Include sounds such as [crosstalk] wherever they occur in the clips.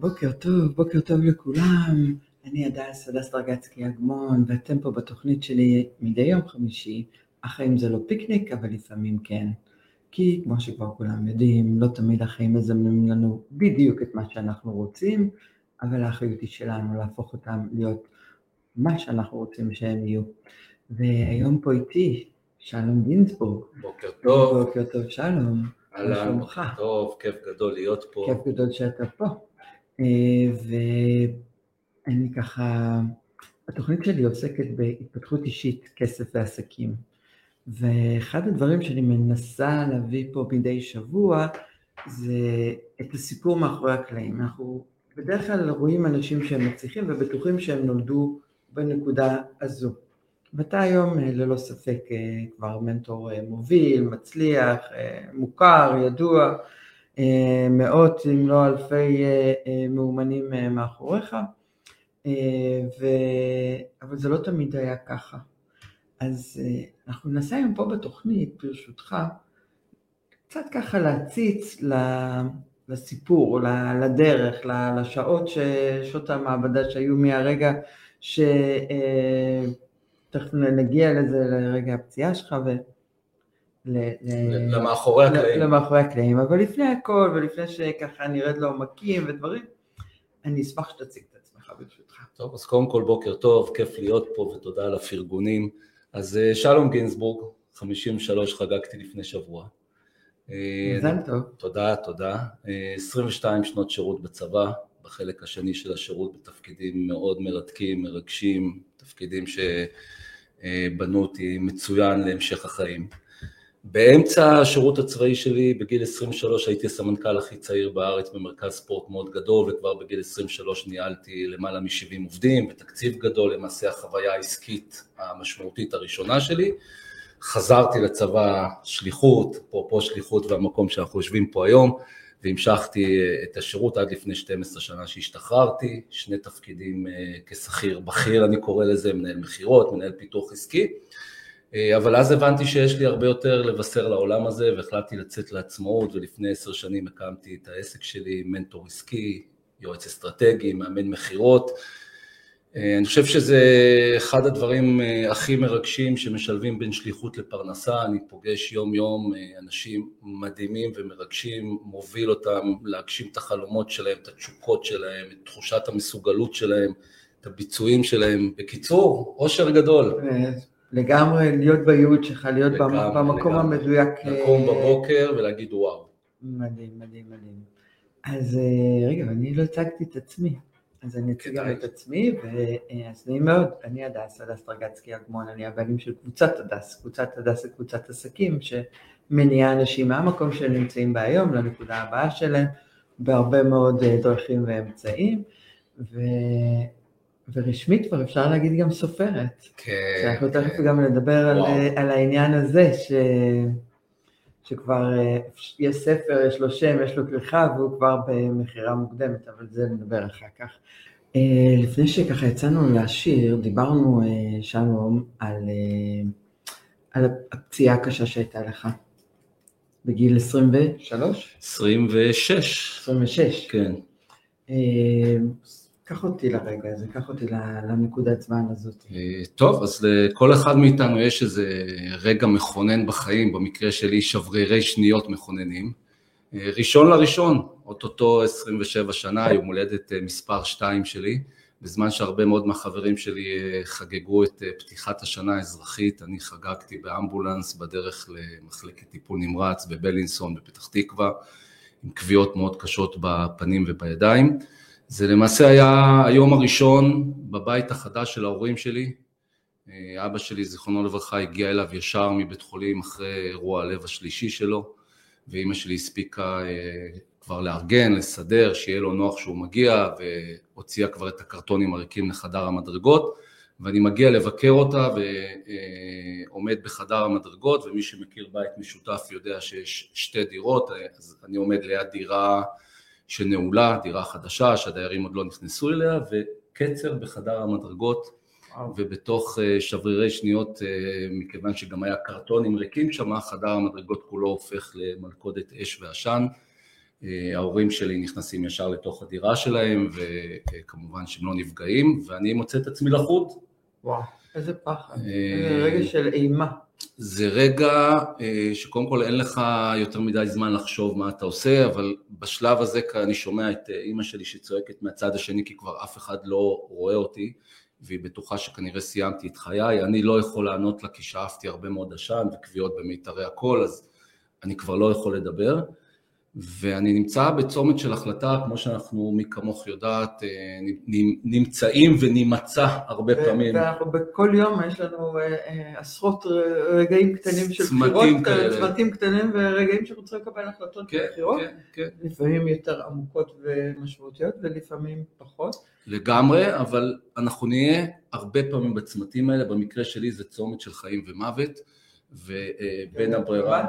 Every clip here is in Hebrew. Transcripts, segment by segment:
בוקר טוב, בוקר טוב לכולם. אני הדס, הדס דרגצקי אגמון, ואתם פה בתוכנית שלי מדי יום חמישי. החיים זה לא פיקניק, אבל לפעמים כן. כי כמו שכבר כולם יודעים, לא תמיד החיים מזמנים לנו בדיוק את מה שאנחנו רוצים, אבל האחריות היא שלנו להפוך אותם להיות מה שאנחנו רוצים שהם יהיו. והיום פה איתי שלום גינזבורג. בוקר טוב. בוקר טוב שלום. אהלן, בוקר טוב, כיף גדול להיות פה. כיף גדול שאתה פה. אה, ואני ככה, התוכנית שלי עוסקת בהתפתחות אישית, כסף ועסקים. ואחד הדברים שאני מנסה להביא פה מדי שבוע זה את הסיפור מאחורי הקלעים. אנחנו בדרך כלל רואים אנשים שהם מצליחים ובטוחים שהם נולדו בנקודה הזו. ואתה היום אה, ללא ספק אה, כבר מנטור מוביל, מצליח, מוכר, ידוע, מאות אם לא אלפי מאומנים מאחוריך, ו... אבל זה לא תמיד היה ככה. אז אנחנו ננסה היום פה בתוכנית, ברשותך, קצת ככה להציץ לסיפור, לדרך, לשעות, שעות המעבדה שהיו מהרגע ש... תכף נגיע לזה, לרגע הפציעה שלך ו... למאחורי הקלעים. למאחורי הקלעים, אבל לפני הכל ולפני שככה נרד לעומקים ודברים, אני אשמח שתציג את עצמך ברשותך. טוב, אז קודם כל בוקר טוב, כיף להיות פה ותודה על הפרגונים. אז אה, שלום גינזבורג, 53 חגגתי לפני שבוע. אה, מזל טוב. תודה, תודה. 22 אה, שנות שירות בצבא, בחלק השני של השירות בתפקידים מאוד מרתקים, מרגשים, תפקידים שבנו אותי מצוין להמשך החיים. באמצע השירות הצבאי שלי, בגיל 23 הייתי הסמנכ"ל הכי צעיר בארץ במרכז ספורט מאוד גדול, וכבר בגיל 23 ניהלתי למעלה מ-70 עובדים, ותקציב גדול, למעשה החוויה העסקית המשמעותית הראשונה שלי. חזרתי לצבא שליחות, אפרופו שליחות והמקום שאנחנו יושבים פה היום, והמשכתי את השירות עד לפני 12 שנה שהשתחררתי, שני תפקידים אה, כשכיר בכיר אני קורא לזה, מנהל מכירות, מנהל פיתוח עסקי. אה, אבל אז הבנתי שיש לי הרבה יותר לבשר לעולם הזה והחלטתי לצאת לעצמאות ולפני עשר שנים הקמתי את העסק שלי, מנטור עסקי, יועץ אסטרטגי, מאמן מכירות. אה, אני חושב שזה אחד הדברים אה, הכי מרגשים שמשלבים בין שליחות לפרנסה, אני פוגש יום יום אנשים מדהימים ומרגשים, מוביל אותם להגשים את החלומות שלהם, את התשוקות שלהם, את תחושת המסוגלות שלהם, את הביצועים שלהם. בקיצור, אושר גדול. לגמרי להיות בייעוד שלך, להיות לגמרי, במקום לגמרי. המדויק. לקום אה, בבוקר ולהגיד וואו. מדהים, מדהים, מדהים. אז אה, רגע, אני לא הצגתי את עצמי. אז אני אציג גם את עצמי, ואז נעים מאוד, אני הדס, הדס דרגצקי אגמון, אני הבעלים של קבוצת הדס, קבוצת הדס זה קבוצת עסקים שמניעה אנשים מהמקום שהם נמצאים בה היום לנקודה הבאה שלהם, בהרבה מאוד אה, דרכים ואמצעים, ו... ורשמית כבר אפשר להגיד גם סופרת. כן. שאנחנו כן. תכף גם נדבר על, על העניין הזה, ש, שכבר אה, יש ספר, יש לו שם, יש לו כריכה, והוא כבר במכירה מוקדמת, אבל זה נדבר אחר כך. אה, לפני שככה יצאנו לשיר, דיברנו, אה, שלום, על, על הפציעה הקשה שהייתה לך. בגיל 23? 26. 26. כן. קח אותי לרגע הזה, קח אותי לנקודת זמן הזאת. אה, טוב, אז לכל אחד מאיתנו יש איזה רגע מכונן בחיים, במקרה שלי שברירי שניות מכוננים. אה, ראשון לראשון, אוטוטו 27 שנה, יום הולדת אה, מספר 2 שלי, בזמן שהרבה מאוד מהחברים שלי חגגו את פתיחת השנה האזרחית, אני חגגתי באמבולנס בדרך למחלקת טיפול נמרץ בבלינסון בפתח תקווה, עם כוויות מאוד קשות בפנים ובידיים. זה למעשה היה היום הראשון בבית החדש של ההורים שלי. אה, אבא שלי, זיכרונו לברכה, הגיע אליו ישר מבית חולים אחרי אירוע הלב השלישי שלו, ואימא שלי הספיקה אה, כבר לארגן, לסדר, שיהיה לו נוח שהוא מגיע, והוציאה כבר את הקרטונים הריקים לחדר המדרגות, ואני מגיע לבקר אותה ועומד בחדר המדרגות, ומי שמכיר בית משותף יודע שיש שתי דירות, אז אני עומד ליד דירה שנעולה, דירה חדשה שהדיירים עוד לא נכנסו אליה וקצר בחדר המדרגות וואו. ובתוך אה, שברירי שניות, אה, מכיוון שגם היה קרטונים ריקים שם, חדר המדרגות כולו הופך למלכודת אש ועשן ההורים שלי נכנסים ישר לתוך הדירה שלהם, וכמובן שהם לא נפגעים, ואני מוצא את עצמי לחוד. וואו, איזה פחד, איזה רגע של אימה. זה רגע שקודם כל אין לך יותר מדי זמן לחשוב מה אתה עושה, אבל בשלב הזה אני שומע את אימא שלי שצועקת מהצד השני כי כבר אף אחד לא רואה אותי, והיא בטוחה שכנראה סיימתי את חיי, אני לא יכול לענות לה כי שאפתי הרבה מאוד עשן וכוויות במיתרי הקול, אז אני כבר לא יכול לדבר. ואני נמצא בצומת של החלטה, כמו שאנחנו, מי כמוך יודעת, אה, נמצאים ונמצא הרבה פעמים. ואנחנו בכל יום יש לנו אה, אה, עשרות רגעים קטנים של בחירות, צמתים קטנים ורגעים שאנחנו צריכים לקבל החלטות כן, בבחירות, כן, כן. לפעמים יותר עמוקות ומשמעותיות ולפעמים פחות. לגמרי, אבל אנחנו נהיה הרבה פעמים בצמתים האלה, במקרה שלי זה צומת של חיים ומוות, ובין הברירה...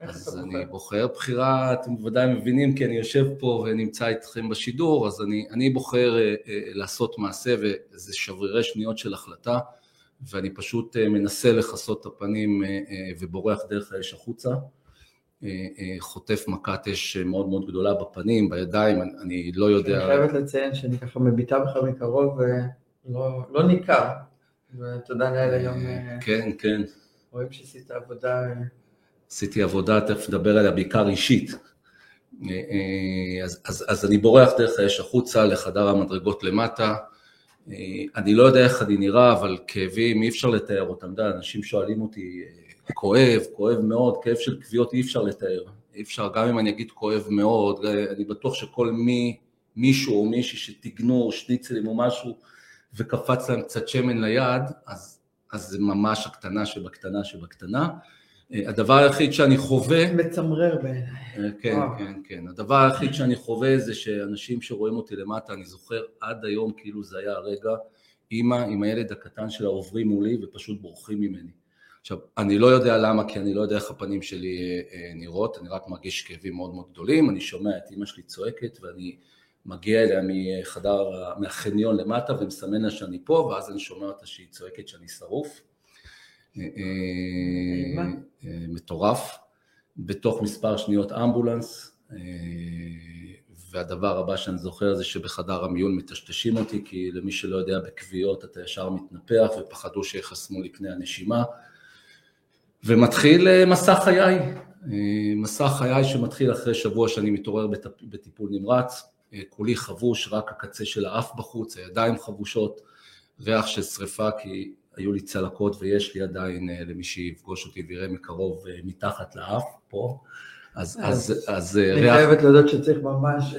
אז אני בוחר בחירה, אתם בוודאי מבינים כי אני יושב פה ונמצא איתכם בשידור, אז אני, אני בוחר uh, uh, לעשות מעשה וזה שברירי שניות של החלטה, ואני פשוט uh, מנסה לכסות את הפנים uh, uh, ובורח דרך האש החוצה, uh, uh, חוטף מכת אש מאוד מאוד גדולה בפנים, בידיים, אני, אני לא יודע... אני חייבת לציין שאני ככה מביטה בך מקרוב ולא לא ניכר, ותודה לאל היום. כן, כן. רואים שעשית עבודה... עשיתי עבודה, תכף נדבר עליה בעיקר אישית. אה, אה, אז, אז, אז אני בורח דרך האש החוצה לחדר המדרגות למטה. אה, אני לא יודע איך אני נראה, אבל כאבים אי אפשר לתאר אותם. יודע, אנשים שואלים אותי, כואב, כואב מאוד, כאב של כוויות אי אפשר לתאר. אי אפשר, גם אם אני אגיד כואב מאוד, אני בטוח שכל מי, מישהו או מישהי שטיגנו שניצלים או משהו וקפץ להם קצת שמן ליד, אז, אז זה ממש הקטנה שבקטנה שבקטנה. הדבר היחיד שאני חווה... מצמרר בעיניי. אה, כן, כן, כן. הדבר היחיד שאני חווה זה שאנשים שרואים אותי למטה, אני זוכר עד היום כאילו זה היה הרגע, אימא עם הילד הקטן שלה עוברים מולי ופשוט בורחים ממני. עכשיו, אני לא יודע למה, כי אני לא יודע איך הפנים שלי אה, אה, נראות, אני רק מרגיש כאבים מאוד מאוד גדולים, אני שומע את אימא שלי צועקת ואני מגיע אליה מחדר, מהחניון למטה ומסמן לה שאני פה, ואז אני שומע אותה שהיא צועקת שאני שרוף. אה, אה, מטורף, בתוך מספר שניות אמבולנס, אה, והדבר הבא שאני זוכר זה שבחדר המיון מטשטשים אותי, כי למי שלא יודע, בכוויות אתה ישר מתנפח ופחדו שיחסמו לי קנה הנשימה, ומתחיל מסע חיי, מסע חיי שמתחיל אחרי שבוע שאני מתעורר בטיפול נמרץ, כולי חבוש, רק הקצה של האף בחוץ, הידיים חבושות, ריח של שריפה כי היו לי צלקות ויש לי עדיין, אה, למי שיפגוש אותי ויראה מקרוב אה, מתחת לאף, פה. אז, אז, אז אה, אני ריח... אני חייבת להודות שצריך ממש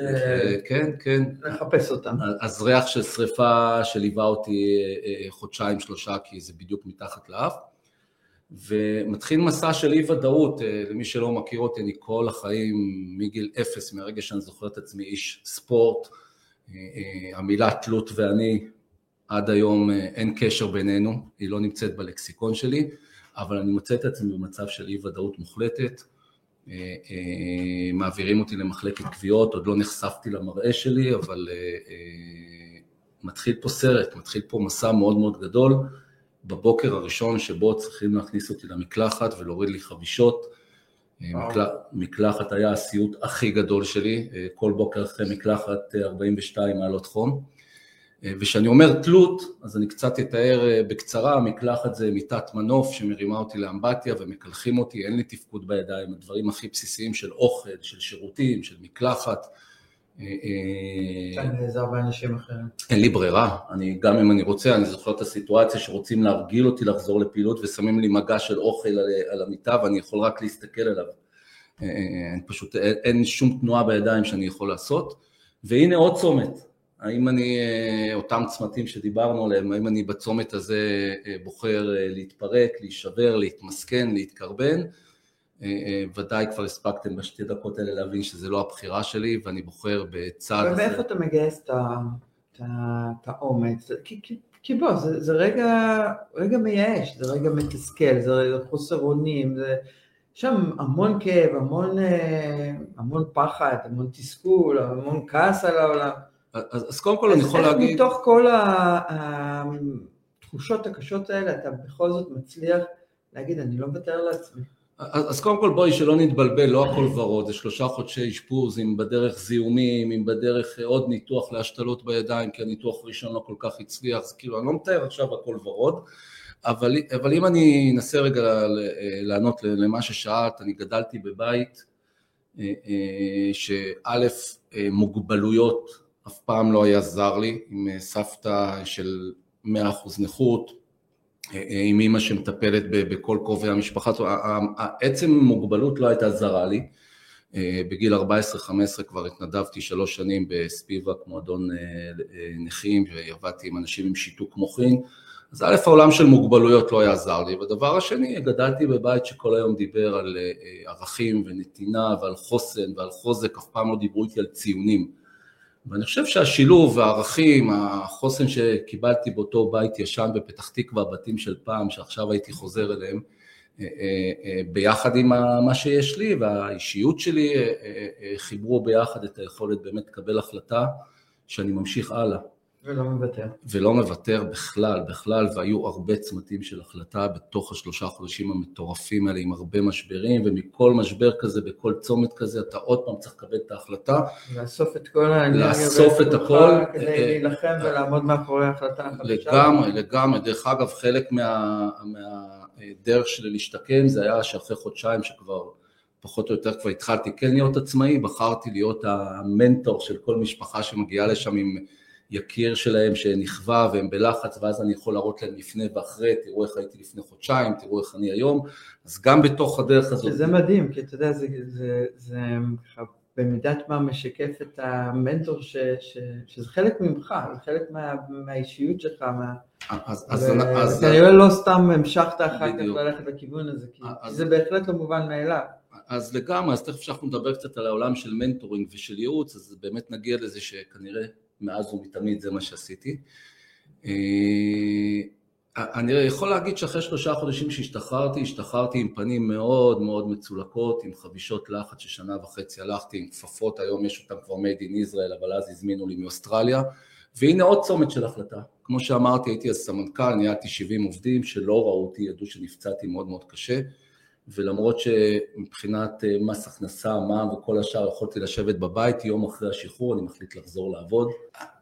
כן, כן. לחפש אותם. אז ריח של שריפה שליווה אותי חודשיים שלושה, כי זה בדיוק מתחת לאף. ומתחיל מסע של אי ודאות, למי שלא מכיר אותי, אני כל החיים, מגיל אפס, מהרגע שאני זוכר את עצמי איש ספורט, המילה תלות ואני עד היום אה, אין קשר בינינו, היא לא נמצאת בלקסיקון שלי, אבל אני מוצא את עצמי במצב של אי ודאות מוחלטת. אה, אה, מעבירים אותי למחלקת קביעות, עוד לא נחשפתי למראה שלי, אבל מתחיל פה סרט, מתחיל פה מסע מאוד מאוד גדול. בבוקר הראשון שבו צריכים להכניס אותי למקלחת ולהוריד לי חבישות. מקלחת היה הסיוט הכי גדול שלי, כל בוקר אחרי מקלחת 42 מעלות חום. אה, וכשאני אומר תלות, אז אני קצת אתאר אה, בקצרה, מקלחת זה מיטת מנוף שמרימה אותי לאמבטיה ומקלחים אותי, אין לי תפקוד בידיים, הדברים הכי בסיסיים של אוכל, של שירותים, של מקלחת. אה, כן. אין לי ברירה, אני, גם אם אני רוצה, אני זוכר את הסיטואציה שרוצים להרגיל אותי לחזור לפעילות ושמים לי מגע של אוכל על, על המיטה ואני יכול רק להסתכל עליו. אין פשוט, אין שום תנועה בידיים שאני יכול לעשות. והנה עוד צומת, האם אני, אה, אותם צמתים שדיברנו עליהם, האם אני בצומת הזה אה, בוחר אה, להתפרק, להישבר, להתמסכן, להתקרבן? ודאי כבר הספקתם בשתי דקות האלה להבין שזה לא הבחירה שלי ואני בוחר בצעד הזה. ומאיפה אתה מגייס את האומץ? כי, כי, כי בוא, זה, זה רגע, רגע מייאש, זה רגע מתסכל, זה רגע חוסר אונים, זה שם המון כאב, המון, המון פחד, המון תסכול, המון כעס על העולם. אז, אז קודם כל אני יכול להגיד... מתוך כל התחושות הקשות האלה, אתה בכל זאת מצליח להגיד, אני לא מוותר לעצמי. אז, אז קודם כל בואי שלא נתבלבל, לא הכל ורוד, זה שלושה חודשי אשפוז, אם בדרך זיהומים, אם בדרך עוד ניתוח להשתלות בידיים, כי הניתוח הראשון לא כל כך הצליח, אז כאילו אני לא מתאר עכשיו הכל ורוד, אבל, אבל אם אני אנסה רגע לענות למה ששאלת, אני גדלתי בבית אה, אה, שא' מוגבלויות אף פעם לא היה זר לי, עם סבתא של 100% נכות, עם אימא שמטפלת בכל קרובי המשפחה, עצם מוגבלות לא הייתה זרה לי, בגיל 14-15 כבר התנדבתי שלוש שנים בספיבק, מועדון נכים, ועבדתי עם אנשים עם שיתוק מוחין, אז א' העולם של מוגבלויות לא היה זר לי, והדבר השני, גדלתי בבית שכל היום דיבר על ערכים ונתינה ועל חוסן ועל חוזק, אף פעם לא דיברו איתי על ציונים. ואני חושב שהשילוב והערכים, החוסן שקיבלתי באותו בית ישן בפתח תקווה, בתים של פעם, שעכשיו הייתי חוזר אליהם, אה, אה, אה, ביחד עם מה שיש לי והאישיות שלי, חיברו ביחד את היכולת באמת לקבל החלטה שאני ממשיך הלאה. ולא מוותר. ולא מוותר בכלל, בכלל, והיו הרבה צמתים של החלטה בתוך השלושה חודשים המטורפים האלה עם הרבה משברים, ומכל משבר כזה, בכל צומת כזה, אתה עוד פעם צריך לקבל את ההחלטה. לאסוף את כל האנרגיה. לאסוף את הכל. כדי להילחם ולעמוד מאחורי ההחלטה החדשה. לגמרי, לגמרי. דרך אגב, חלק מה, מהדרך שלי להשתקם זה היה שאחרי חודשיים שכבר... פחות או יותר כבר התחלתי כן להיות עצמאי, בחרתי להיות המנטור של כל משפחה שמגיעה לשם עם יקיר שלהם שנכווה והם בלחץ ואז אני יכול להראות להם לפני ואחרי, תראו איך הייתי לפני חודשיים, תראו איך אני היום, אז גם בתוך הדרך הזאת... זה מדהים, כי אתה יודע, זה, זה, זה זה במידת מה משקף את המנטור ש, ש, שזה חלק ממך, זה חלק מה, מהאישיות שלך, מה... אז, אז, אז, כנראה לא סתם המשכת אחר כך ללכת לכיוון הזה, כי אז, זה בהחלט לא מובן מאליו. אז לגמרי, אז תכף שאנחנו נדבר קצת על העולם של מנטורינג ושל ייעוץ, אז באמת נגיע לזה שכנראה מאז ומתמיד זה מה שעשיתי. אה, אני יכול להגיד שאחרי שלושה חודשים שהשתחררתי, השתחררתי עם פנים מאוד מאוד מצולקות, עם חבישות לחץ ששנה וחצי הלכתי עם כפפות, היום יש אותן כבר made in Israel, אבל אז הזמינו לי מאוסטרליה, והנה עוד צומת של החלטה. כמו שאמרתי, הייתי אז סמנכ"ל, ניהלתי 70 עובדים שלא ראו אותי, ידעו שנפצעתי מאוד מאוד קשה. ולמרות שמבחינת אה, מס הכנסה, מע"מ וכל השאר יכולתי לשבת בבית, יום אחרי השחרור אני מחליט לחזור לעבוד.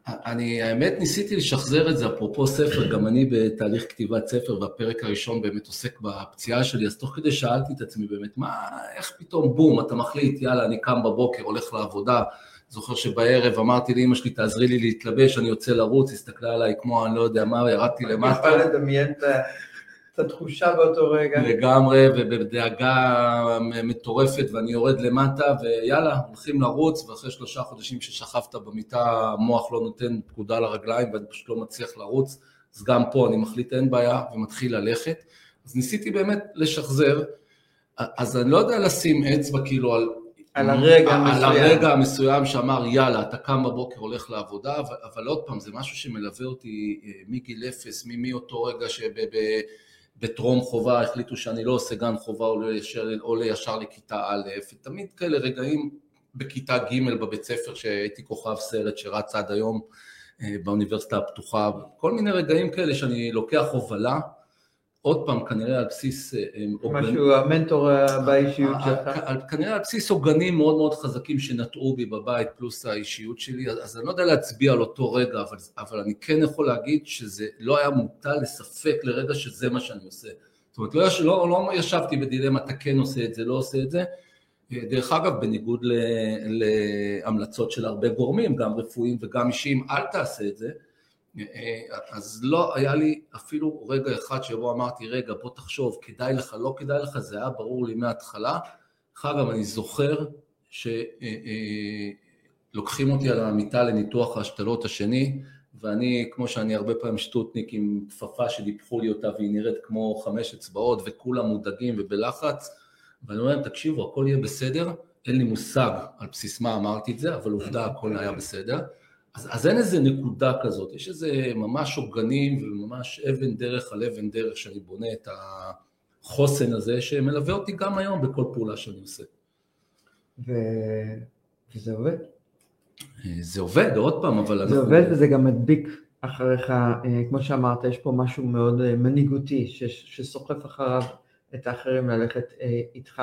אני האמת ניסיתי לשחזר את זה, אפרופו ספר, גם אני בתהליך כתיבת ספר והפרק הראשון באמת עוסק בפציעה שלי, אז תוך כדי שאלתי את עצמי באמת, מה, איך פתאום בום, אתה מחליט, יאללה, אני קם בבוקר, הולך לעבודה, זוכר שבערב אמרתי לאמא שלי, תעזרי לי להתלבש, אני יוצא לרוץ, הסתכלה עליי כמו, אני לא יודע מה, ירדתי למטה. אני יכול לדמיין את את התחושה באותו רגע. לגמרי, ובדאגה מטורפת, ואני יורד למטה, ויאללה, הולכים לרוץ, ואחרי שלושה חודשים ששכבת במיטה, המוח לא נותן פקודה לרגליים, ואני פשוט לא מצליח לרוץ, אז גם פה אני מחליט אין בעיה, ומתחיל ללכת. אז ניסיתי באמת לשחזר, אז אני לא יודע לשים אצבע כאילו על... על הרגע המסוים. על הרגע המסוים שאמר, יאללה, אתה קם בבוקר, הולך לעבודה, אבל, אבל עוד פעם, זה משהו שמלווה אותי אה, מגיל אפס, מאותו רגע שב... בטרום חובה החליטו שאני לא עושה גן חובה או לישר, או לישר לכיתה א', ותמיד כאלה רגעים בכיתה ג' בבית ספר שהייתי כוכב סרט שרץ עד היום אה, באוניברסיטה הפתוחה, כל מיני רגעים כאלה שאני לוקח הובלה עוד פעם, כנראה על בסיס... אה, אה, משהו, המנטור באישיות שלך. כנראה על בסיס עוגנים מאוד מאוד חזקים שנטעו בי בבית, פלוס האישיות שלי, אז אני לא יודע להצביע על אותו רגע, אבל, אבל אני כן יכול להגיד שזה לא היה מוטל לספק לרגע שזה מה שאני עושה. זאת אומרת, לא, לא, לא ישבתי בדילמה, אתה כן עושה את זה, לא עושה את זה. אה, דרך אגב, בניגוד להמלצות של הרבה גורמים, גם רפואיים וגם אישיים, אל תעשה את זה. אז לא היה לי אפילו רגע אחד שבו אמרתי, רגע, בוא תחשוב, כדאי לך, לא כדאי לך, זה היה ברור לי מההתחלה. דרך אגב, אני זוכר שלוקחים אותי על המיטה לניתוח ההשתלות השני, ואני, כמו שאני הרבה פעמים שטוטניק עם כפפה שדיפחו לי אותה והיא נראית כמו חמש אצבעות וכולם מודאגים ובלחץ, ואני אומר להם, תקשיבו, הכל יהיה בסדר, אין לי מושג על בסיס מה אמרתי את זה, אבל עובדה, הכל היה בסדר. אז, אז אין איזה נקודה כזאת, יש איזה ממש עוגנים וממש אבן דרך על אבן דרך שאני בונה את החוסן הזה שמלווה אותי גם היום בכל פעולה שאני עושה. ו... וזה עובד. זה עובד, עוד פעם, אבל זה אנחנו... עובד וזה גם מדביק אחריך, אה, כמו שאמרת, יש פה משהו מאוד אה, מנהיגותי שסוחף אחריו את האחרים ללכת אה, איתך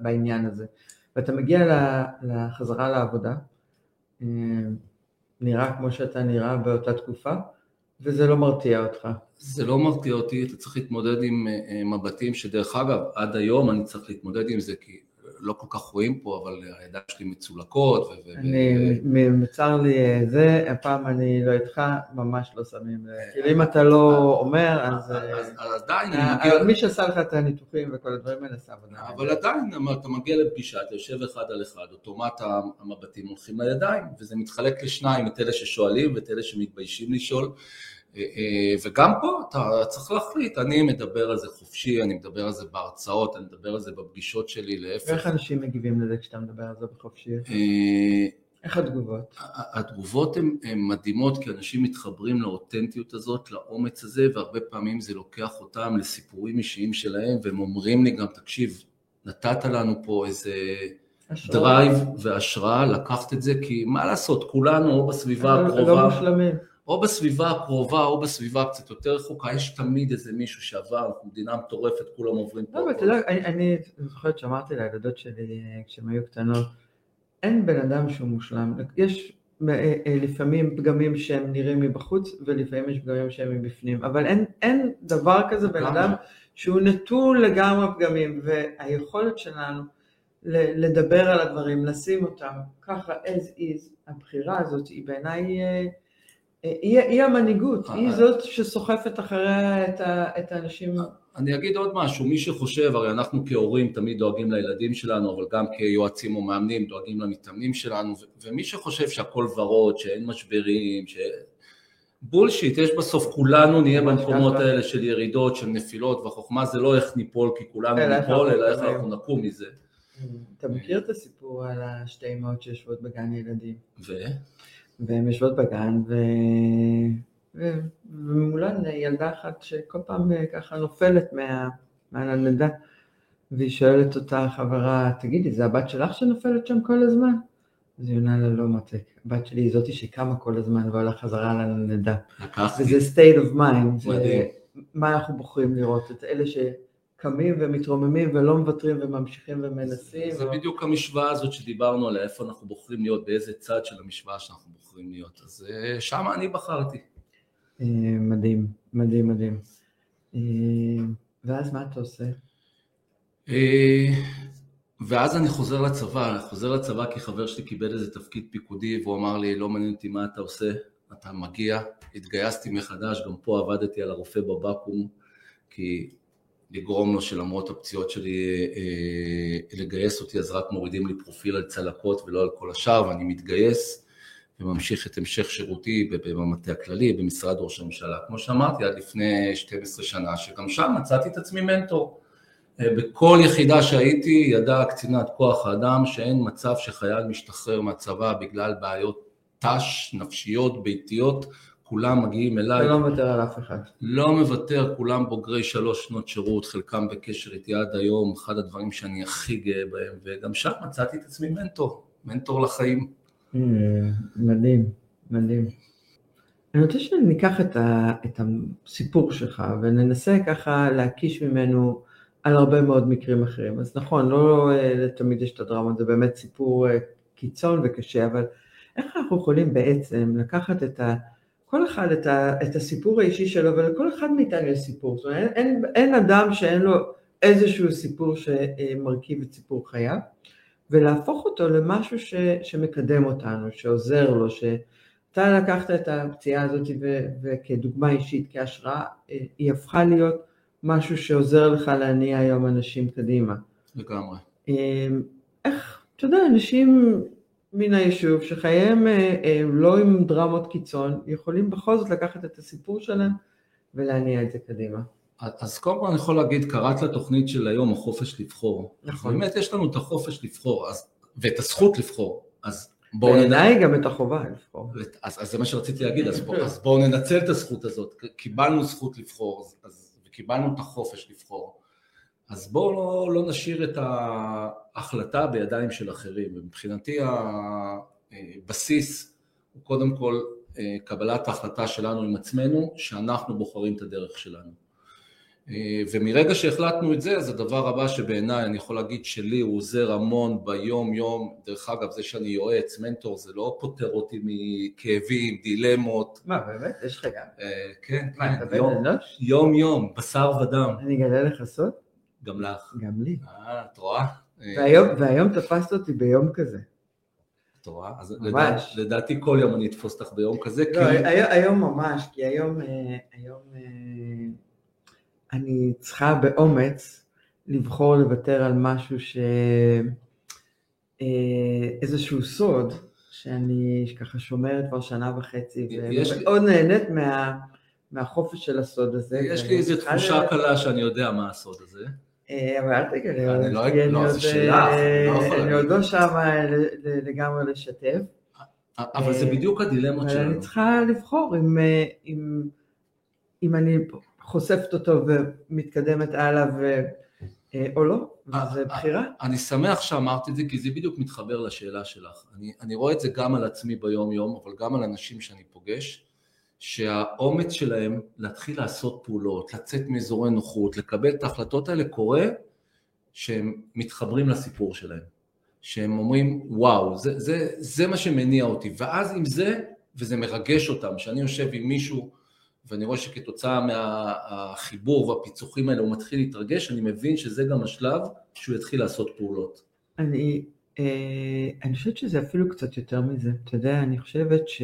בעניין הזה. ואתה מגיע לחזרה לעבודה, אה, נראה כמו שאתה נראה באותה תקופה, וזה לא מרתיע אותך. זה לא מרתיע אותי, אתה צריך להתמודד עם מבטים שדרך אגב, עד היום אני צריך להתמודד עם זה, כי לא כל כך רואים פה, אבל הידיים שלי מצולקות. אני, מצר לי אה, זה, הפעם אני לא איתך, ממש לא שמים לב. כאילו אם אתה לא אומר, אז... אז עדיין אני מגיע... מי שעשה לך את הניתוחים וכל הדברים האלה, עבודה. אבל עדיין, אתה מגיע לפגישה, אתה יושב אחד על אחד, אוטומט המבטים הולכים לידיים, וזה מתחלק לשניים, את אלה ששואלים ואת אלה שמתביישים לשאול. אה, אה, וגם פה אתה צריך להחליט, אני מדבר על זה חופשי, אני מדבר על זה בהרצאות, אני מדבר על זה בפגישות שלי, להפך. ואיך אנשים מגיבים לזה כשאתה מדבר על זה בחופשי? אה, איך התגובות? התגובות הן מדהימות כי אנשים מתחברים לאותנטיות הזאת, לאומץ הזה, והרבה פעמים זה לוקח אותם לסיפורים אישיים שלהם, והם אומרים לי גם, תקשיב, נתת לנו פה איזה drive והשראה לקחת את זה, כי מה לעשות, כולנו בסביבה לא הקרובה... לא מושלמים. או בסביבה הקרובה או בסביבה קצת יותר רחוקה, יש תמיד איזה מישהו שעבר, מדינה מטורפת, כולם עוברים פה. לא, אבל אתה יודע, אני זוכרת שאמרתי לילדות שלי כשהן היו קטנות, אין בן אדם שהוא מושלם, יש אה, אה, לפעמים פגמים שהם נראים מבחוץ ולפעמים יש פגמים שהם מבפנים, אבל אין, אין דבר כזה בן אדם שהוא נטול לגמרי פגמים, והיכולת שלנו לדבר על הדברים, לשים אותם ככה as is, הבחירה הזאת היא בעיניי אה, היא, היא המנהיגות, היא אה, זאת שסוחפת אחריה את, את האנשים. אני אגיד עוד משהו, מי שחושב, הרי אנחנו כהורים תמיד דואגים לילדים שלנו, אבל גם כיועצים או מאמנים דואגים למתאמנים שלנו, ומי שחושב שהכל ורוד, שאין משברים, ש... בולשיט, יש בסוף, כולנו נהיה במקומות האלה של ירידות, של נפילות, והחוכמה זה לא איך ניפול כי כולנו ניפול, אלא איך אנחנו נקום מזה. אתה מכיר את הסיפור על השתי אמהות שיושבות בגן ילדים? ו? והן יושבות בגן, ו... ו... ומולן ילדה אחת שכל פעם אה, ככה נופלת מה... מהנדנדה, והיא שואלת אותה חברה, תגידי, זה הבת שלך שנופלת שם כל הזמן? אז היא עונה לה, לא מותק, הבת שלי היא זאתי שקמה כל הזמן ועולה חזרה לנדנדה. וזה state of mind, זה מה אנחנו בוחרים לראות, את אלה ש... קמים ומתרוממים ולא מוותרים וממשיכים ומנסים. זה, או... בדיוק המשוואה הזאת שדיברנו עליה, איפה אנחנו בוחרים להיות, באיזה צד של המשוואה שאנחנו בוחרים להיות. אז אה, שם אני בחרתי. אה, מדהים, מדהים, מדהים. אה, ואז מה אתה עושה? ואז אני חוזר לצבא, חוזר לצבא כי חבר שלי קיבל איזה תפקיד פיקודי והוא אמר לי, לא מעניין אותי מה אתה עושה, אתה מגיע, התגייסתי מחדש, גם פה עבדתי על הרופא בבקו"ם, כי לגרום לו שלמרות הפציעות שלי אה, לגייס אותי, אז רק מורידים לי פרופיל על צלקות ולא על כל השאר, ואני מתגייס וממשיך את המשך שירותי במטה הכללי, במשרד ראש הממשלה, כמו שאמרתי, עד לפני 12 שנה, שגם שם מצאתי את עצמי מנטור. אה, בכל יחידה שהייתי ידעה קצינת כוח האדם שאין מצב שחייל משתחרר מהצבא בגלל בעיות ת"ש, נפשיות, ביתיות, כולם מגיעים אליי. ולא מוותר על אף אחד. לא מוותר, כולם בוגרי שלוש שנות שירות, חלקם בקשר איתי עד היום, אחד הדברים שאני הכי גאה בהם, וגם שם מצאתי את עצמי מנטור, מנטור לחיים. Mm, מדהים, מדהים. אני רוצה שניקח את, ה, את הסיפור שלך וננסה ככה להקיש ממנו על הרבה מאוד מקרים אחרים. אז נכון, לא אה, תמיד יש את הדרמה, זה באמת סיפור אה, קיצון וקשה, אבל איך אנחנו יכולים בעצם לקחת את ה... כל אחד את, ה, את הסיפור האישי שלו, ולכל אחד מאיתנו יש סיפור. זאת אומרת, אין, אין, אין אדם שאין לו איזשהו סיפור שמרכיב את סיפור חייו, ולהפוך אותו למשהו ש, שמקדם אותנו, שעוזר לו, שאתה לקחת את הפציעה הזאת ו, וכדוגמה אישית, כהשראה, היא הפכה להיות משהו שעוזר לך להניע היום אנשים קדימה. לגמרי. איך, אתה יודע, אנשים מן היישוב, שחייהם אה, לא עם דרמות קיצון, יכולים בכל זאת לקחת את הסיפור שלהם ולהניע את זה קדימה. אז קודם כל אני יכול להגיד, קראת לתוכנית של היום החופש לבחור. נכון. באמת יש לנו את החופש לבחור, אז, ואת הזכות לבחור, אז בואו ננצל... בעיניי גם את החובה לבחור. אז, אז זה מה שרציתי להגיד, אז, בוא, אז בואו ננצל את הזכות הזאת, קיבלנו זכות לבחור, אז, וקיבלנו את החופש לבחור. אז בואו לא, לא נשאיר את ההחלטה בידיים של אחרים, ומבחינתי הבסיס הוא קודם כל אה, קבלת ההחלטה שלנו עם עצמנו, שאנחנו בוחרים את הדרך שלנו. אה, ומרגע שהחלטנו את זה, אז הדבר הבא שבעיניי אני יכול להגיד שלי הוא עוזר המון ביום יום, דרך אגב זה שאני יועץ, מנטור, זה לא פותר אותי מכאבים, דילמות. מה באמת? יש לך גם? אה, כן, מה, כן, אתה בן אנוש? יום יום, בשר ודם, אני אגלה לך סוד? גם לך. גם לי. אה, את רואה? אה, והיום, והיום תפסת אותי ביום כזה. את רואה? אז ממש. לדעת, לדעתי כל יום אני אתפוס אותך ביום כזה, לא, כי... היום, היום ממש, כי היום, אה, היום אה, אני צריכה באומץ לבחור לוותר על משהו ש... אה, איזשהו סוד שאני ככה שומרת כבר שנה וחצי, יש לי- ומאוד נהנית מה, מהחופש של הסוד הזה. יש לי איזו תחושה ל- קלה שאני יודע מה הסוד הזה. אה, אבל אל תגלה, אני עוד, אה, לא שם אה, לגמרי לשתף. אבל זה אה, בדיוק הדילמות אבל אני שלנו. צריכה לבחור אם, אה, אני חושפת אותו ומתקדמת הלאה אה, או לא, אה, וזו אה, בחירה. אני שמח שאמרת את זה, כי זה בדיוק מתחבר לשאלה שלך. אני רואה את זה גם על עצמי ביום-יום, אבל גם על אנשים שאני פוגש, שהאומץ שלהם להתחיל לעשות פעולות, לצאת מאזורי נוחות, לקבל את ההחלטות האלה, קורה שהם מתחברים לסיפור שלהם. שהם אומרים, וואו, זה, זה, זה מה שמניע אותי. ואז עם זה, וזה מרגש אותם, שאני יושב עם מישהו, ואני רואה שכתוצאה מהחיבור והפיצוחים האלה הוא מתחיל להתרגש, אני מבין שזה גם השלב שהוא יתחיל לעשות פעולות. אני, אה, אני חושבת שזה אפילו קצת יותר מזה. אתה יודע, אני חושבת ש,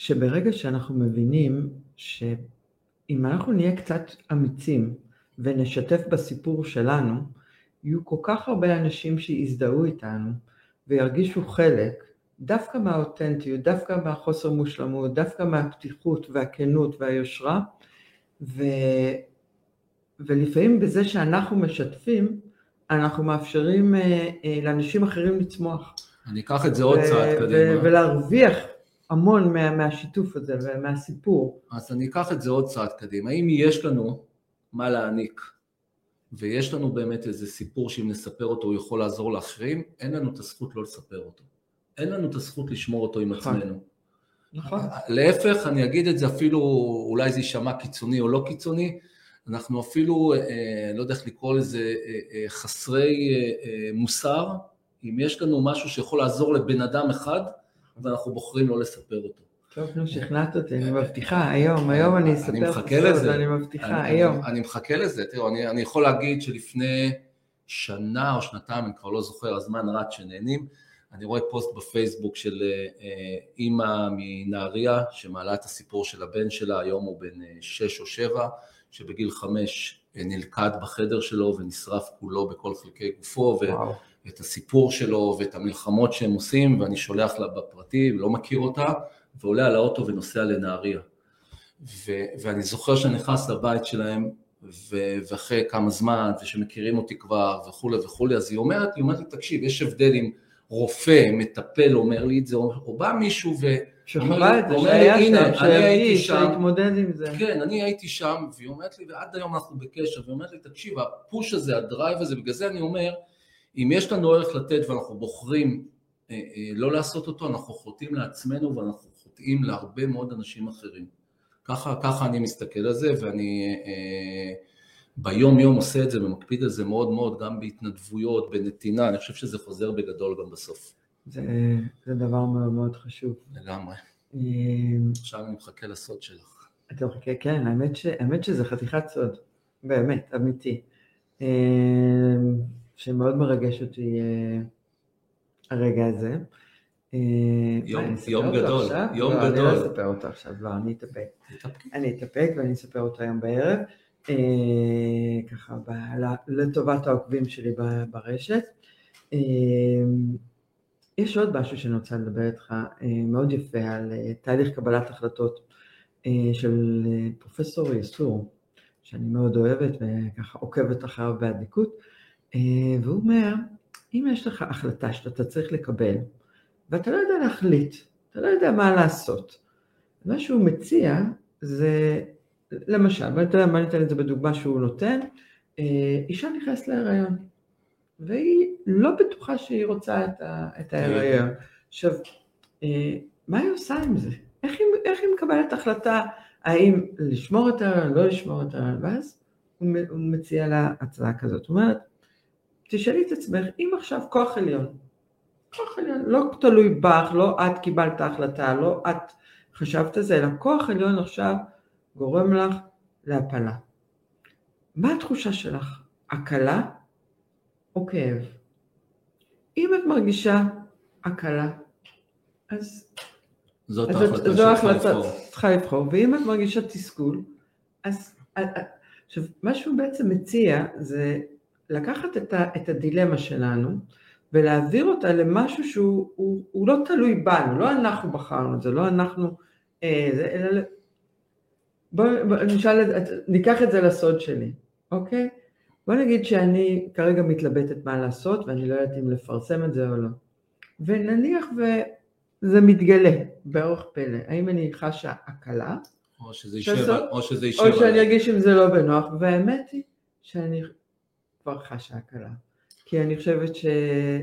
שברגע שאנחנו מבינים שאם אנחנו נהיה קצת אמיצים ונשתף בסיפור שלנו, יהיו כל כך הרבה אנשים שיזדהו איתנו וירגישו חלק דווקא מהאותנטיות, דווקא מהחוסר מושלמות, דווקא מהפתיחות והכנות והיושרה, ו... ולפעמים בזה שאנחנו משתפים, אנחנו מאפשרים אה, אה, לאנשים אחרים לצמוח. אני אקח את זה עוד ו- צעד ו- קדימה. ולהרוויח המון מה, מהשיתוף הזה ומהסיפור. אז אני אקח את זה עוד צעד קדימה. אם יש לנו מה להעניק, ויש לנו באמת איזה סיפור שאם נספר אותו הוא יכול לעזור לאחרים, אין לנו את הזכות לא לספר אותו. אין לנו את הזכות לשמור אותו עם נכון. עצמנו. נכון. להפך, אני אגיד את זה אפילו, אולי זה יישמע קיצוני או לא קיצוני, אנחנו אפילו, אה, לא יודע איך לקרוא לזה, אה, אה, חסרי אה, אה, מוסר, אם יש לנו משהו שיכול לעזור לבן אדם אחד, ואנחנו בוחרים לא לספר אותו. טוב, נו, שכנעת אותי, אני מבטיחה, היום, היום אני אספר אני לך מחכה לזה. אני מבטיחה, היום. אני, מחכה לזה, תראו, אני, יכול להגיד שלפני שנה או שנתיים, אני כבר לא זוכר, הזמן רץ שנהנים, אני רואה פוסט בפייסבוק של אה, אה, אימא מנהריה, שמעלה את הסיפור של הבן שלה, היום הוא בן אה, שש או שבע, שבגיל חמש אה, נלכד בחדר שלו ונשרף כולו בכל חלקי גופו. וואו. את הסיפור שלו ואת המלחמות שהם עושים, ואני שולח לה בפרטי, לא מכיר אותה, ועולה על האוטו ונוסע לנהריה. ו- ואני זוכר שאני נכנס לבית שלהם, ו- ואחרי כמה זמן, ושמכירים אותי כבר, וכולי וכולי, אז היא אומרת לי, אומרת לי, תקשיב, יש הבדל אם רופא, מטפל אומר לי את זה, או, בא מישהו ו... שחווה את זה, אומר לי, שהיה "הנה, שהרגיש, שם." שהתמודד עם זה. כן, אני הייתי שם, והיא אומרת לי, ועד היום אנחנו בקשר, והיא אומרת לי, תקשיב, הפוש הזה, הדרייב הזה, בגלל זה אני אומר, אם יש לנו ערך לתת ואנחנו בוחרים אה, אה, לא לעשות אותו, אנחנו חוטאים לעצמנו ואנחנו חוטאים להרבה מאוד אנשים אחרים. ככה, ככה אני מסתכל על זה, ואני אה, ביום יום עושה את זה ומקפיד על זה מאוד מאוד, גם בהתנדבויות, בנתינה, אני חושב שזה חוזר בגדול גם בסוף. זה, זה דבר מאוד מאוד חשוב. לגמרי. אה, עכשיו אני מחכה לסוד שלך. אתה מחכה, כן, האמת, ש, האמת שזה חתיכת סוד, באמת, אמיתי. שמאוד מרגש אותי אה, הרגע הזה. אה, יום- אני יום גדול, עכשיו? יום לא, אני גדול. לא אספר אותו עכשיו, לא, אני אתאפק. אני אתאפק ואני אספר אותו היום בערב, אה, ככה ב, לטובת העוקבים שלי ברשת. אה, יש עוד משהו שאני רוצה לדבר איתך, מאוד יפה, על תהליך קבלת החלטות של פרופסור יסור, שאני מאוד אוהבת וככה עוקבת אחריו באדיקות, והוא אומר, אם יש לך החלטה שאתה צריך לקבל, ואתה לא יודע להחליט, אתה לא יודע מה לעשות, מה שהוא מציע זה, למשל, ואני אתן- ואני אתן את זה בדוגמה שהוא נותן, אה, אישה נכנסת להיריון, והיא לא בטוחה שהיא רוצה את, ה, את ההיריון. עכשיו, אה, מה היא עושה עם זה? איך היא, איך היא מקבלת החלטה האם לשמור את ההריון, לא לשמור את ההריון, ואז הוא מציע לה הצעה כזאת, הוא אומר, תשאלי את עצמך, אם עכשיו כוח עליון, כוח עליון, לא תלוי בך, לא את קיבלת החלטה, לא את חשבת זה, אלא כוח עליון עכשיו גורם לך להפלה. מה התחושה שלך? הקלה או כאב? אם את מרגישה הקלה, אז... זאת ההחלטה זו שצריכה ההחלטה, לבחור. צריכה לבחור, ואם את מרגישה תסכול, אז... עכשיו, מה שהוא בעצם מציע זה לקחת את, ה, את הדילמה שלנו ולהעביר אותה למשהו שהוא הוא, הוא לא תלוי בנו, לא אנחנו בחרנו את זה, לא אנחנו, אה, זה, אלא... בואו בוא, נשאל, ניקח את זה לסוד שלי, אוקיי? בוא נגיד שאני כרגע מתלבטת מה לעשות ואני לא יודעת אם לפרסם את זה או לא. ונניח וזה מתגלה באורח פלא, האם אני חשה הקלה, או שזה יישב, לעשות- או שזה יישב. או שאני. ארגיש עם זה לא בנוח, והאמת היא שאני כבר חשה הקלה. כי אני חושבת ש...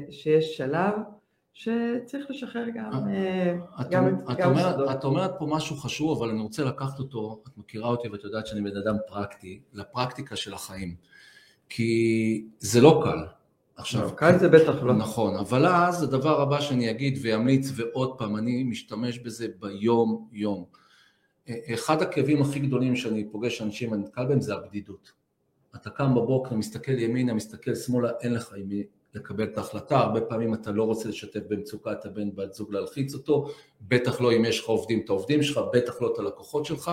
שיש שלב שצריך לשחרר גם, אה, את, גם, את, גם אומרת, סודות. את אומרת פה משהו חשוב, אבל אני רוצה לקחת אותו, את מכירה אותי ואת יודעת שאני בן אדם פרקטי, לפרקטיקה של החיים. כי זה לא קל. עכשיו, לא, קל זה בטח לא. נכון, אבל אז הדבר הבא שאני אגיד ואמליץ, ועוד פעם, אני משתמש בזה ביום יום. אחד הכאבים הכי גדולים שאני פוגש אנשים, אני נתקל בהם, זה הבדידות. אתה קם בבוקר, מסתכל ימינה, מסתכל שמאלה, אין לך עם מי לקבל את ההחלטה, הרבה פעמים אתה לא רוצה לשתף במצוקת הבן בת זוג להלחיץ אותו, בטח לא אם יש לך עובדים את העובדים שלך, בטח לא את הלקוחות שלך.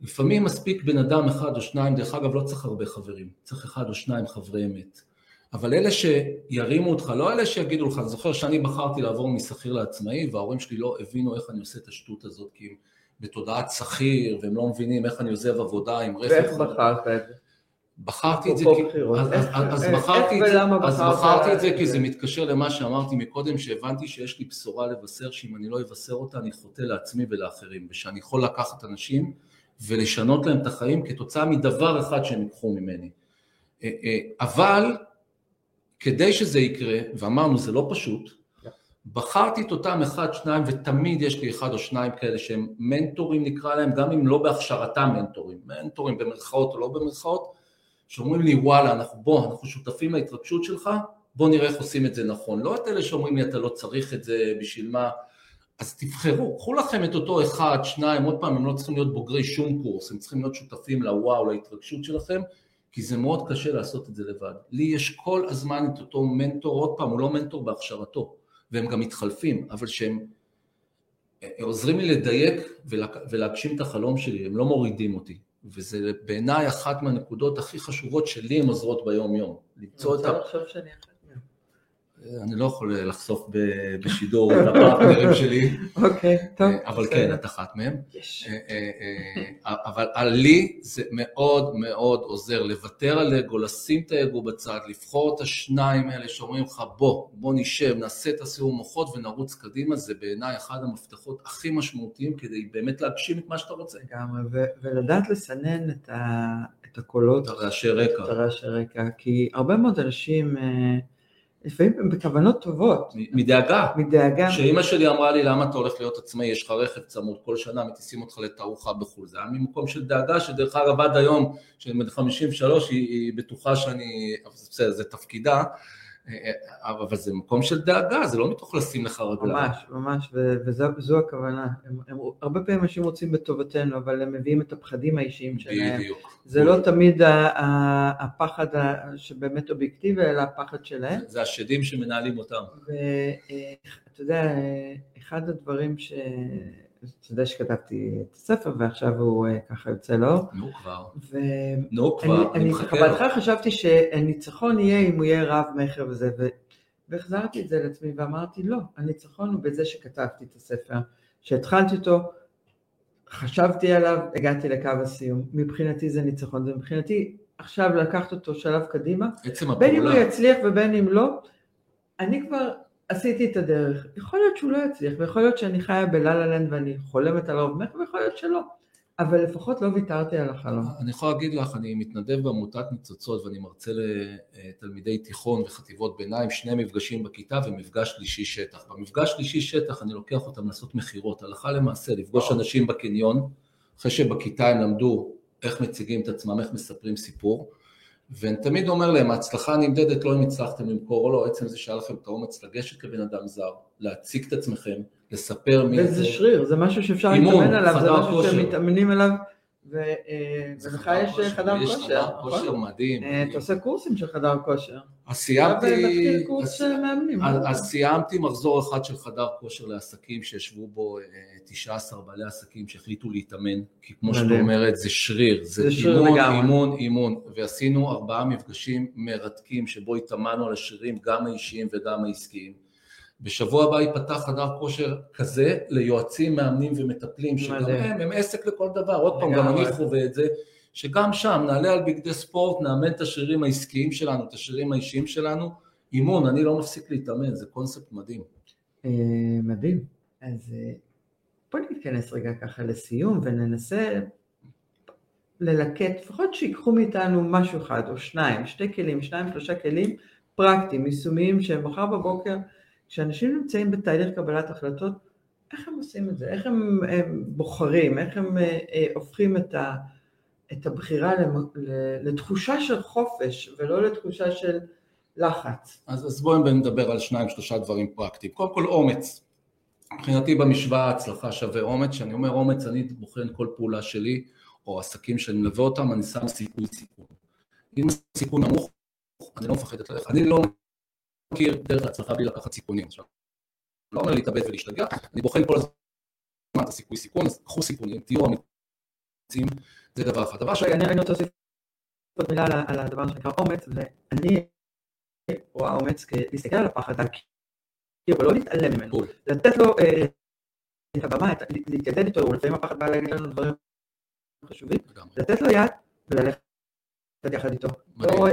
לפעמים מספיק בן אדם אחד או שניים, דרך אגב לא צריך הרבה חברים, צריך אחד או שניים חברי אמת. אבל אלה שירימו אותך, לא אלה שיגידו לך, אני זוכר שאני בחרתי לעבור משכיר לעצמאי וההורים שלי לא הבינו איך אני עושה את השטות הזאת, כי הם בתודעת שכיר והם לא מבינים איך אני עוזב עבודה עם רכב. ואיך. בחרת את זה? בחרתי את זה כי... אז- אז- אז איך- בחרתי איך את זה- אז בחרת בחרתי את זה כי זה? זה מתקשר למה שאמרתי מקודם, שהבנתי שיש לי בשורה לבשר, שאם אני לא אבשר אותה אני חוטא לעצמי ולאחרים, ושאני יכול לקחת אנשים ולשנות להם את החיים כתוצאה מדבר אחד שהם ייקחו ממני. אה, אה, אבל כדי שזה יקרה, ואמרנו זה לא פשוט, בחרתי את אותם אחד, שניים, ותמיד יש לי אחד או שניים כאלה שהם מנטורים נקרא להם, גם אם לא בהכשרתם מנטורים, מנטורים במרכאות או לא במרכאות, שאומרים לי וואלה, אנחנו בוא, אנחנו שותפים להתרגשות שלך, בוא נראה איך עושים את זה נכון. לא את אלה שאומרים לי אתה לא צריך את זה, בשביל מה, אז תבחרו, קחו לכם את אותו אחד, שניים, עוד פעם, הם לא צריכים להיות בוגרי שום קורס, הם צריכים להיות שותפים לוואו, להתרגשות שלכם, כי זה מאוד קשה לעשות את זה לבד. לי יש כל הזמן את אותו מנטור, עוד פעם, הוא לא מנטור בהכשרתו, והם גם מתחלפים, אבל שהם אה, עוזרים לי לדייק ולהגשים את החלום שלי, הם לא מורידים אותי. וזה בעיניי אחת מהנקודות הכי חשובות שלי הן עוזרות ביום יום. למצוא את ה... אני רוצה לחשוב שאני. אני לא יכול לחשוף בשידור את הפרטנרים שלי, [laughs] אוקיי, טוב. אבל בסדר. כן, את אחת מהם. יש. אה, אה, אה, אבל לי זה מאוד מאוד עוזר לוותר על אגו, לשים את האגו בצד, לבחור את השניים האלה שאומרים לך בוא, בוא נשב, נעשה את הסיום מוחות ונרוץ קדימה, זה בעיניי אחד המפתחות הכי משמעותיים כדי באמת להגשים את מה שאתה רוצה. לגמרי, ולדעת לסנן את, הקולות, את הרעשי רקע, את הרעשי רקע, כי הרבה מאוד אנשים, אה, לפעמים הם בכוונות טובות, מדאגה. מדאגה, כשאימא שלי אמרה לי למה אתה הולך להיות עצמאי, יש לך רכב צמוד, כל שנה מטיסים אותך לתערוכה בחו"ל, זה היה ממקום של דאגה, שדרך אגב עד היום, שאני בן 53, היא, היא בטוחה שאני, בסדר, זה תפקידה, אבל זה מקום של דאגה, זה לא מתוך לשים לך רגליים. ממש, ממש, וזו הכוונה. הם, הם, הרבה פעמים אנשים רוצים בטובתנו, אבל הם מביאים את הפחדים האישיים שלהם. בדיוק. זה לא תמיד הפחד שבאמת אובייקטיבי, אלא הפחד שלהם. זה השדים שמנהלים אותם. ואתה יודע, אחד הדברים ש... אתה יודע שכתבתי את הספר ועכשיו הוא אה, ככה יוצא לאור, נו כבר, ואני נו כבר, אני מחכה לו. בהתחלה חשבתי שהניצחון יהיה אם הוא יהיה רב מכר וזה, ו... והחזרתי את זה לעצמי ואמרתי לא, הניצחון הוא בזה שכתבתי את הספר, שהתחלתי אותו, חשבתי עליו, הגעתי לקו הסיום, מבחינתי זה ניצחון, זה מבחינתי עכשיו לקחת אותו שלב קדימה, עצם בין אם הוא הפעולה, יצליח ובין אם לא, אני כבר עשיתי את הדרך. יכול להיות שהוא לא יצליח, ויכול להיות שאני חיה בלה לה לנד ואני חולמת על הרוב מכר, ויכול להיות שלא. אבל לפחות לא ויתרתי על החלום. אני יכול להגיד לך, אני מתנדב בעמותת ניצוצות ואני מרצה לתלמידי תיכון וחטיבות ביניים, שני מפגשים בכיתה ומפגש שלישי שטח. במפגש שלישי שטח אני לוקח אותם לעשות מכירות, הלכה למעשה, לפגוש אנשים בקניון, אחרי שבכיתה הם למדו איך מציגים את עצמם, איך מספרים סיפור, ואני תמיד אומר להם, ההצלחה נמדדת לא אם הצלחתם למכור או לא, עצם זה שהיה לכם את האומץ לגשת כבן אדם זר, להציג את עצמכם, לספר מי זה. וזה שריר, זה משהו שאפשר להתאמן עליו, זה משהו שמתאמנים עליו, ולך יש חדר כושר, יש חדר? כושר מדהים. אה, אתה עושה קורסים של חדר כושר. אז סיימתי, אז סיימתי מחזור אחד של חדר כושר לעסקים שישבו בו 19 אה, בעלי עסקים שהחליטו להתאמן, כי כמו שאת אומרת זה שריר, זה אימון, אימון, אימון, ועשינו ארבעה מפגשים מרתקים שבו התאמנו על השרירים גם האישיים וגם העסקיים. בשבוע הבא ייפתח חדר כושר כזה ליועצים, מאמנים ומטפלים, שגם הם, הם עסק לכל דבר, עוד פעם, גם אני חווה את זה, שגם שם נעלה על בגדי ספורט, נאמן את השרירים העסקיים שלנו, את השרירים האישיים שלנו, אימון, אני לא מפסיק להתאמן, זה קונספט מדהים. אה, מדהים. אז אה, בוא נתכנס רגע ככה לסיום וננסה ללקט, לפחות שיקחו מאיתנו משהו אחד או שניים, שתי כלים, שניים שלושה כלים פרקטיים, יישומיים, שמחר בבוקר כשאנשים נמצאים בתהליך קבלת החלטות, איך הם עושים את זה? איך הם, הם בוחרים? איך הם אה, אה, הופכים את, ה, את הבחירה לתחושה של חופש ולא לתחושה של לחץ? אז, אז בואו נדבר על שניים שלושה דברים פרקטיים. קודם כל אומץ. מבחינתי במשוואה הצלחה שווה אומץ, כשאני אומר אומץ אני בוחן כל פעולה שלי או עסקים שאני מלווה אותם, אני שם סיכוי סיכון. אם הסיכון נמוך, אני לא מפחד ללכת. אני לא מכיר דרך להצלחה בלי לקחת סיכונים. עכשיו, לא אומר להתאבד ולהשתגע, אני בוחן כל הזמן את הסיכוי סיכון, אז קחו סיכונים, תהיו אמיצים, זה דבר אחד. דבר שני, אני רוצה להוסיף עוד מילה על הדבר שנקרא אומץ, ואני רואה אומץ להסתכל על הפחד, להכיר, ולא להתעלם ממנו, לתת לו אה, את הבמה, להתיידד איתו, ולפעמים הפחד בא להגיד לנו דברים חשובים, לתת לו יד וללכת יחד איתו. לא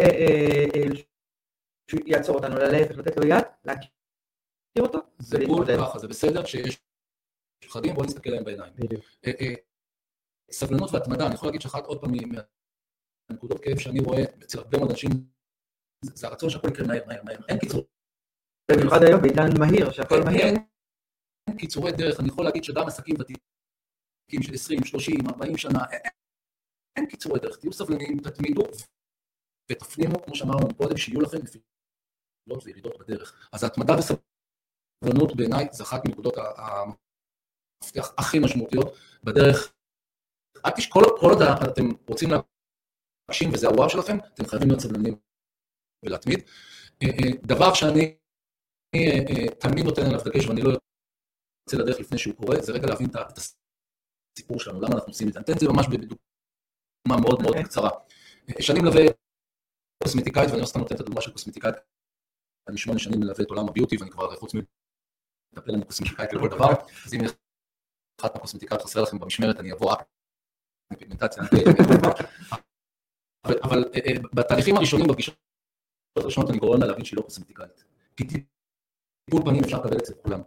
שהוא יעצור אותנו, אלא להפך, לתת לו יד, להכיר אותו זה בול ככה, זה בסדר שיש פחדים, בואו נסתכל להם בעיניים. אה, אה, סבלנות והתמדה, אני יכול להגיד שאחת עוד פעם מהנקודות כאב שאני רואה אצל הרבה מאוד אנשים, זה הרצון שהכל יקרה מהר, מהר, מהר, אין קיצור. במיוחד היום בעידן מהיר, שהכל מהיר. אין קיצורי דרך, אני יכול להגיד שגם עסקים ותיקים של 20, 30, 40 שנה, אין קיצורי דרך, תהיו סבלניים, תתמידו ותפנימו, כמו שאמרנו קודם, שיהיו לכם נפילות וירידות בדרך. אז ההתמדה וסבלנות בעיניי זה אחת מנקודות המפתח הכי משמעותיות בדרך. אל תשקול, כל עוד אתם רוצים להגשים וזה הוואו שלכם, אתם חייבים להיות סבלנים ולהתמיד. אה, אה, דבר שאני אה, תמיד נותן עליו דגש ואני לא יוצא לדרך לפני שהוא קורה, זה רגע להבין את הסיפור שלנו, למה אנחנו עושים את זה. אני אתן את זה ממש בדוגמה מאוד מאוד אוקיי. קצרה. שנים מלווה קוסמטיקאית, ואני לא סתם נותן את הדוגמה של קוסמטיקאית, אני שמונה שנים מלווה את עולם הביוטי, ואני כבר חוץ מלטפל עם קוסמטיקאית לכל דבר, אז אם אחת מהקוסמטיקאיות חסרה לכם במשמרת, אני אבוא רק פיגמנטציה, אבל אה, אה, בתהליכים הראשונים, בפגישות הראשונות, אני גורם לה להבין שהיא לא קוסמטיקאית. כי טיפול פנים אפשר לקבל אצל כולם.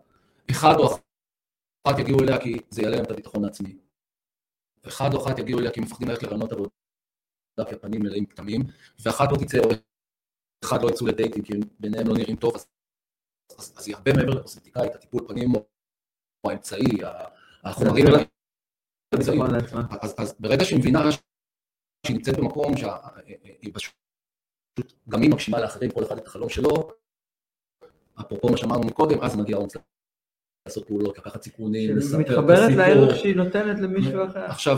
אחד או אחת יגיעו אליה כי זה יעלה להם את הביטחון העצמי. אחד או אחת יגיעו אליה כי מפחדים ללכת לרעיונות עבודה כי הפנים מלאים כתמים, ואחת לא תצא, אחד לא יצאו לדייטים כי ביניהם לא נראים טוב, אז, אז, אז היא הרבה מעבר לקוסמטיקאית, הטיפול פנים או האמצעי, החומרים האלה. אז, אז ברגע שהיא מבינה שהיא נמצאת במקום שהיא פשוט, גם היא מגשימה לאחרים, כל אחד את החלום שלו, אפרופו מה שאמרנו מקודם, אז מגיע האומץ לעשות פעולות, לקחת סיכונים, לספר את הסיפור. מתחברת לערך שהיא נותנת למישהו אחר. עכשיו,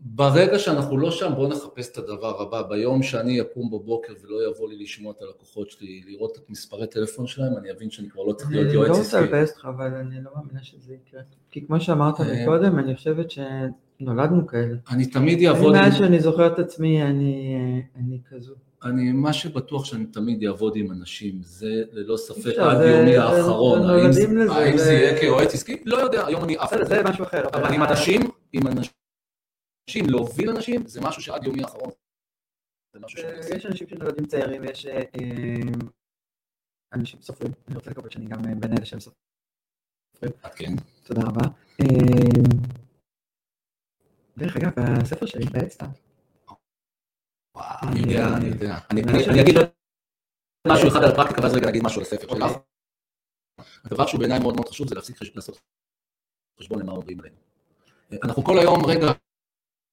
ברגע שאנחנו לא שם, בואו נחפש את הדבר הבא. ביום שאני אקום בבוקר ולא יבוא לי לשמוע את הלקוחות שלי, לראות את מספרי טלפון שלהם, אני אבין שאני כבר לא צריך להיות יועץ עסקי. אני לא רוצה לבאס אותך, אבל אני לא מאמינה שזה יקרה. כי כמו שאמרת אה, מקודם, אני חושבת שנולדנו כאלה. אני תמיד אעבוד... אני מאז שאני זוכר את עצמי, אני כזו. אני, מה שבטוח שאני תמיד אעבוד עם אנשים, זה ללא ספק עד יומי האחרון. האם זה יהיה כיועץ עסקי? לא יודע, היום אני אף... זה משהו אחר. אבל עם אנשים, עם אנשים... אנשים, להוביל אנשים, זה משהו שעד יומי האחרון. יש אנשים שנולדים צעירים, יש אה, אה, אנשים סופרים, אני רוצה לקבל שאני גם בין אלה שהם סופרים. כן. תודה רבה. דרך אגב, הספר שלי. וואו, אני יודע, אני יודע. אני אגיד משהו אחד על הפרקטיקה, ואז רגע נגיד משהו על הספר שלך. הדבר שהוא בעיניי מאוד מאוד חשוב זה להפסיק לעשות חשבון למה אומרים עלינו. אנחנו כל היום, רגע,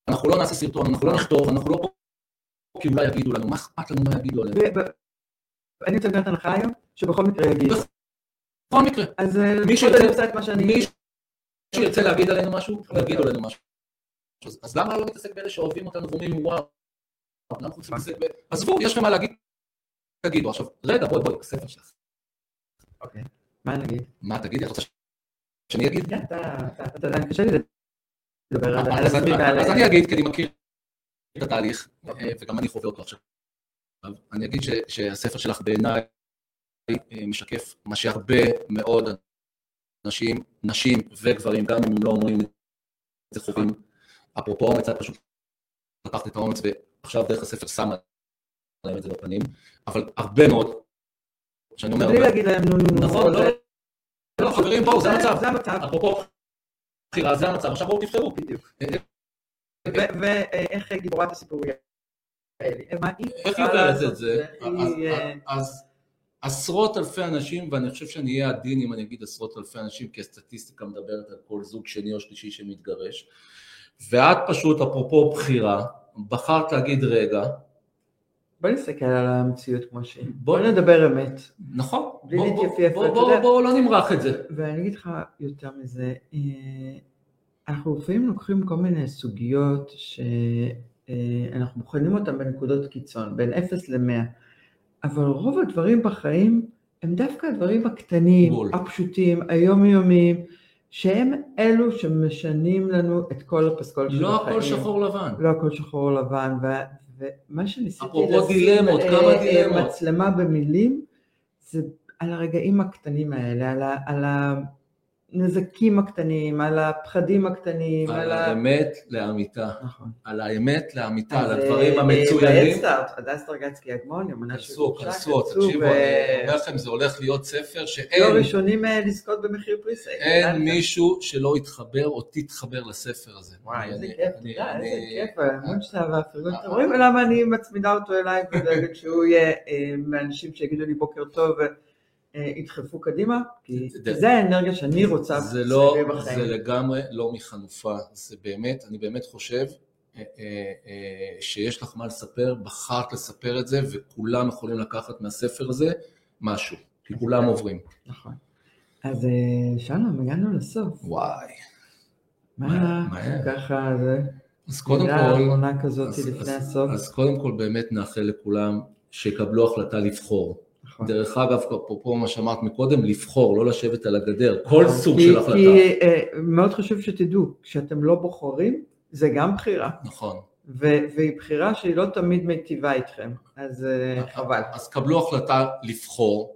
אנחנו לא נעשה סרטון, אנחנו לא נכתוב, אנחנו לא פה כי אולי יגידו לנו, מה אכפת לנו מה יגידו עלינו? אני יוצאת נקודת הנחה היום, שבכל מקרה יגיד. בכל מקרה, אז אה, מי שירצה- להגיד עלינו משהו, יגידו עלינו משהו. אז- למה לא להתעסק באלה שאוהבים אותנו ואומרים וואו, למה אנחנו צריכים להתעסק ב... עזבו, יש לכם מה להגיד, תגידו. עכשיו, רגע, בואי, בואי, הספר שלך. אוקיי, מה נגיד? מה תגידי? את רוצה שאני אגיד? כן, אתה, אתה, אתה יודע, קשה לי אז אני- אגיד, כי אני מכיר את התהליך, אה, וגם אני חווה אותו עכשיו. אני אגיד שהספר שלך בעיניי אה, משקף מה שהרבה מאוד אנשים, נשים וגברים, גם אם הם לא אומרים את זה חווים. אפרופו אומץ, את פשוט לקחת את האומץ ועכשיו דרך הספר שמה להם את זה בפנים, אבל הרבה מאוד, שאני אומר, בלי להגיד להם נו נו נו. נכון, לא, לא, חברים, בואו, זה המצב. זה המצב. אפרופו בחירה, זה המצב, עכשיו בואו תבחרו. בדיוק. אה, ואיך גיבורת הסיפור היא איך לעשות? את זה? אה, אז עשרות אלפי אנשים, ואני חושב שאני אהיה עדין אם אני אגיד עשרות אלפי אנשים, כי הסטטיסטיקה מדברת על כל זוג שני או שלישי שמתגרש, ואת פשוט, אפרופו בחירה, בחרת להגיד רגע, בוא נסתכל על המציאות כמו שהיא. בוא- בוא נדבר אמת. נכון, בלי בוא- בוא- להתייפייף, בוא- אתה בוא- יודע. בואו לא נמרח את זה. ואני אגיד לך יותר מזה, אה, אנחנו לפעמים לוקחים כל מיני סוגיות שאנחנו בוחנים אותן בנקודות קיצון, בין 0 ל-100, אבל רוב הדברים בחיים הם דווקא הדברים הקטנים, בול. הפשוטים, היומיומיים, שהם אלו שמשנים לנו את כל הפסקול של לא החיים. הכל שחור לבן. לא הכל שחור לבן, ו- ומה שניסיתי דילמות, אה, כמה אה. מצלמה במילים, זה על הרגעים הקטנים האלה, על, ה, על הנזקים הקטנים, על הפחדים הקטנים, על על. האמת לאמיתה, נכון. על האמת לאמיתה, על הדברים אה, המצוינים. בהדסטארט, הדס טרגצקי אגמון, יומנה של גרושה, כנסו, כנסו, תקשיבו, ו- אני אומר לכם, זה הולך להיות ספר לא שאין ראשונים אה, לזכות במחיר פריסייל. אין מישהו שלא יתחבר או תתחבר לספר הזה. וואי, איזה כיף, תודה, איזה כיף, המונשטה והפרגון. אה, אתם רואים למה אני מצמידה אותו אליי ודואגת שהוא יהיה אה, מהאנשים שיגידו לי בוקר טוב וידחפו קדימה? כי זה- זה האנרגיה שאני רוצה זה לא, זה. לגמרי לא מחנופה, זה באמת, אני באמת חושב אה, אה, אה, שיש לך מה לספר, בחרת לספר את זה, וכולם יכולים לקחת מהספר הזה משהו, כי כולם עוברים. נכון. אז אה, שלום, הגענו לסוף. וואי. מה. ככה זה, אז קודם כל, אז- אז-. אז קודם כל באמת נאחל לכולם שיקבלו החלטה לבחור. נכון. דרך אגב, אפרופו מה שאמרת מקודם, לבחור, לא לשבת על הגדר, כל סוג כי- של החלטה. כי אה, מאוד חשוב שתדעו, כשאתם לא בוחרים, זה גם בחירה. נכון. ו- והיא בחירה שהיא לא תמיד מיטיבה איתכם, אז אה, חבל. אז קבלו החלטה לבחור,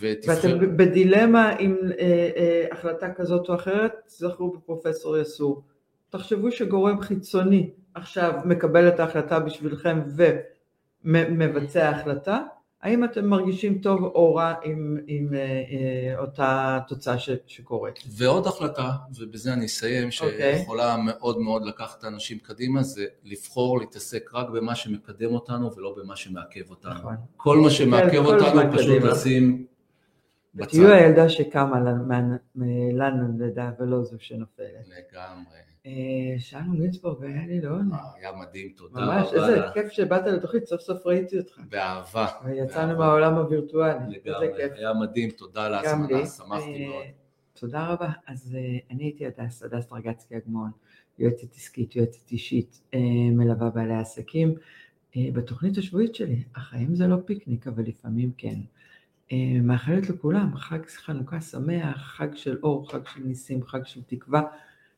ותבחר... ואתם בדילמה עם אה, אה, החלטה כזאת או אחרת, זכרו בפרופסור יסור. תחשבו שגורם חיצוני עכשיו מקבל את ההחלטה בשבילכם ומבצע החלטה, האם אתם מרגישים טוב או רע עם, עם אה, אה, אותה תוצאה ש, שקורית? ועוד החלטה, ובזה אני אסיים, אוקיי. שיכולה מאוד מאוד לקחת את האנשים קדימה, זה לבחור להתעסק רק במה שמקדם אותנו ולא במה שמעכב אותנו. נכון. כל מה שמעכב כל הזמן אותנו פשוט קדימה. לשים בצד. תהיו הילדה שקמה לנו לידה ולא זו שנופלת. לגמרי. אה, שלום גינצבורג, היה לי לעונג. אה, היה מדהים, תודה ממש, רבה. איזה לך. כיף שבאת לתוכנית, סוף סוף ראיתי אותך. באהבה. ויצאנו. מהעולם הווירטואלי, איזה לגמרי, כיף. היה מדהים, תודה על. ההזמנה, שמחתי אה, מאוד. תודה רבה. אז אני הייתי הדס, הדס דרגצקי אגמון, יועצת עסקית, יועצת אישית, מלווה בעלי עסקים. בתוכנית השבועית שלי, החיים זה לא פיקניק, אבל לפעמים כן. מאחלת לכולם חג חנוכה שמח, חג של אור, חג של ניסים, חג של תקווה,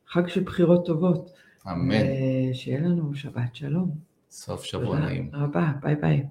חג של בחירות טובות. אמן. שיהיה לנו שבת שלום. סוף שבוע נעים. תודה רבה, ביי ביי.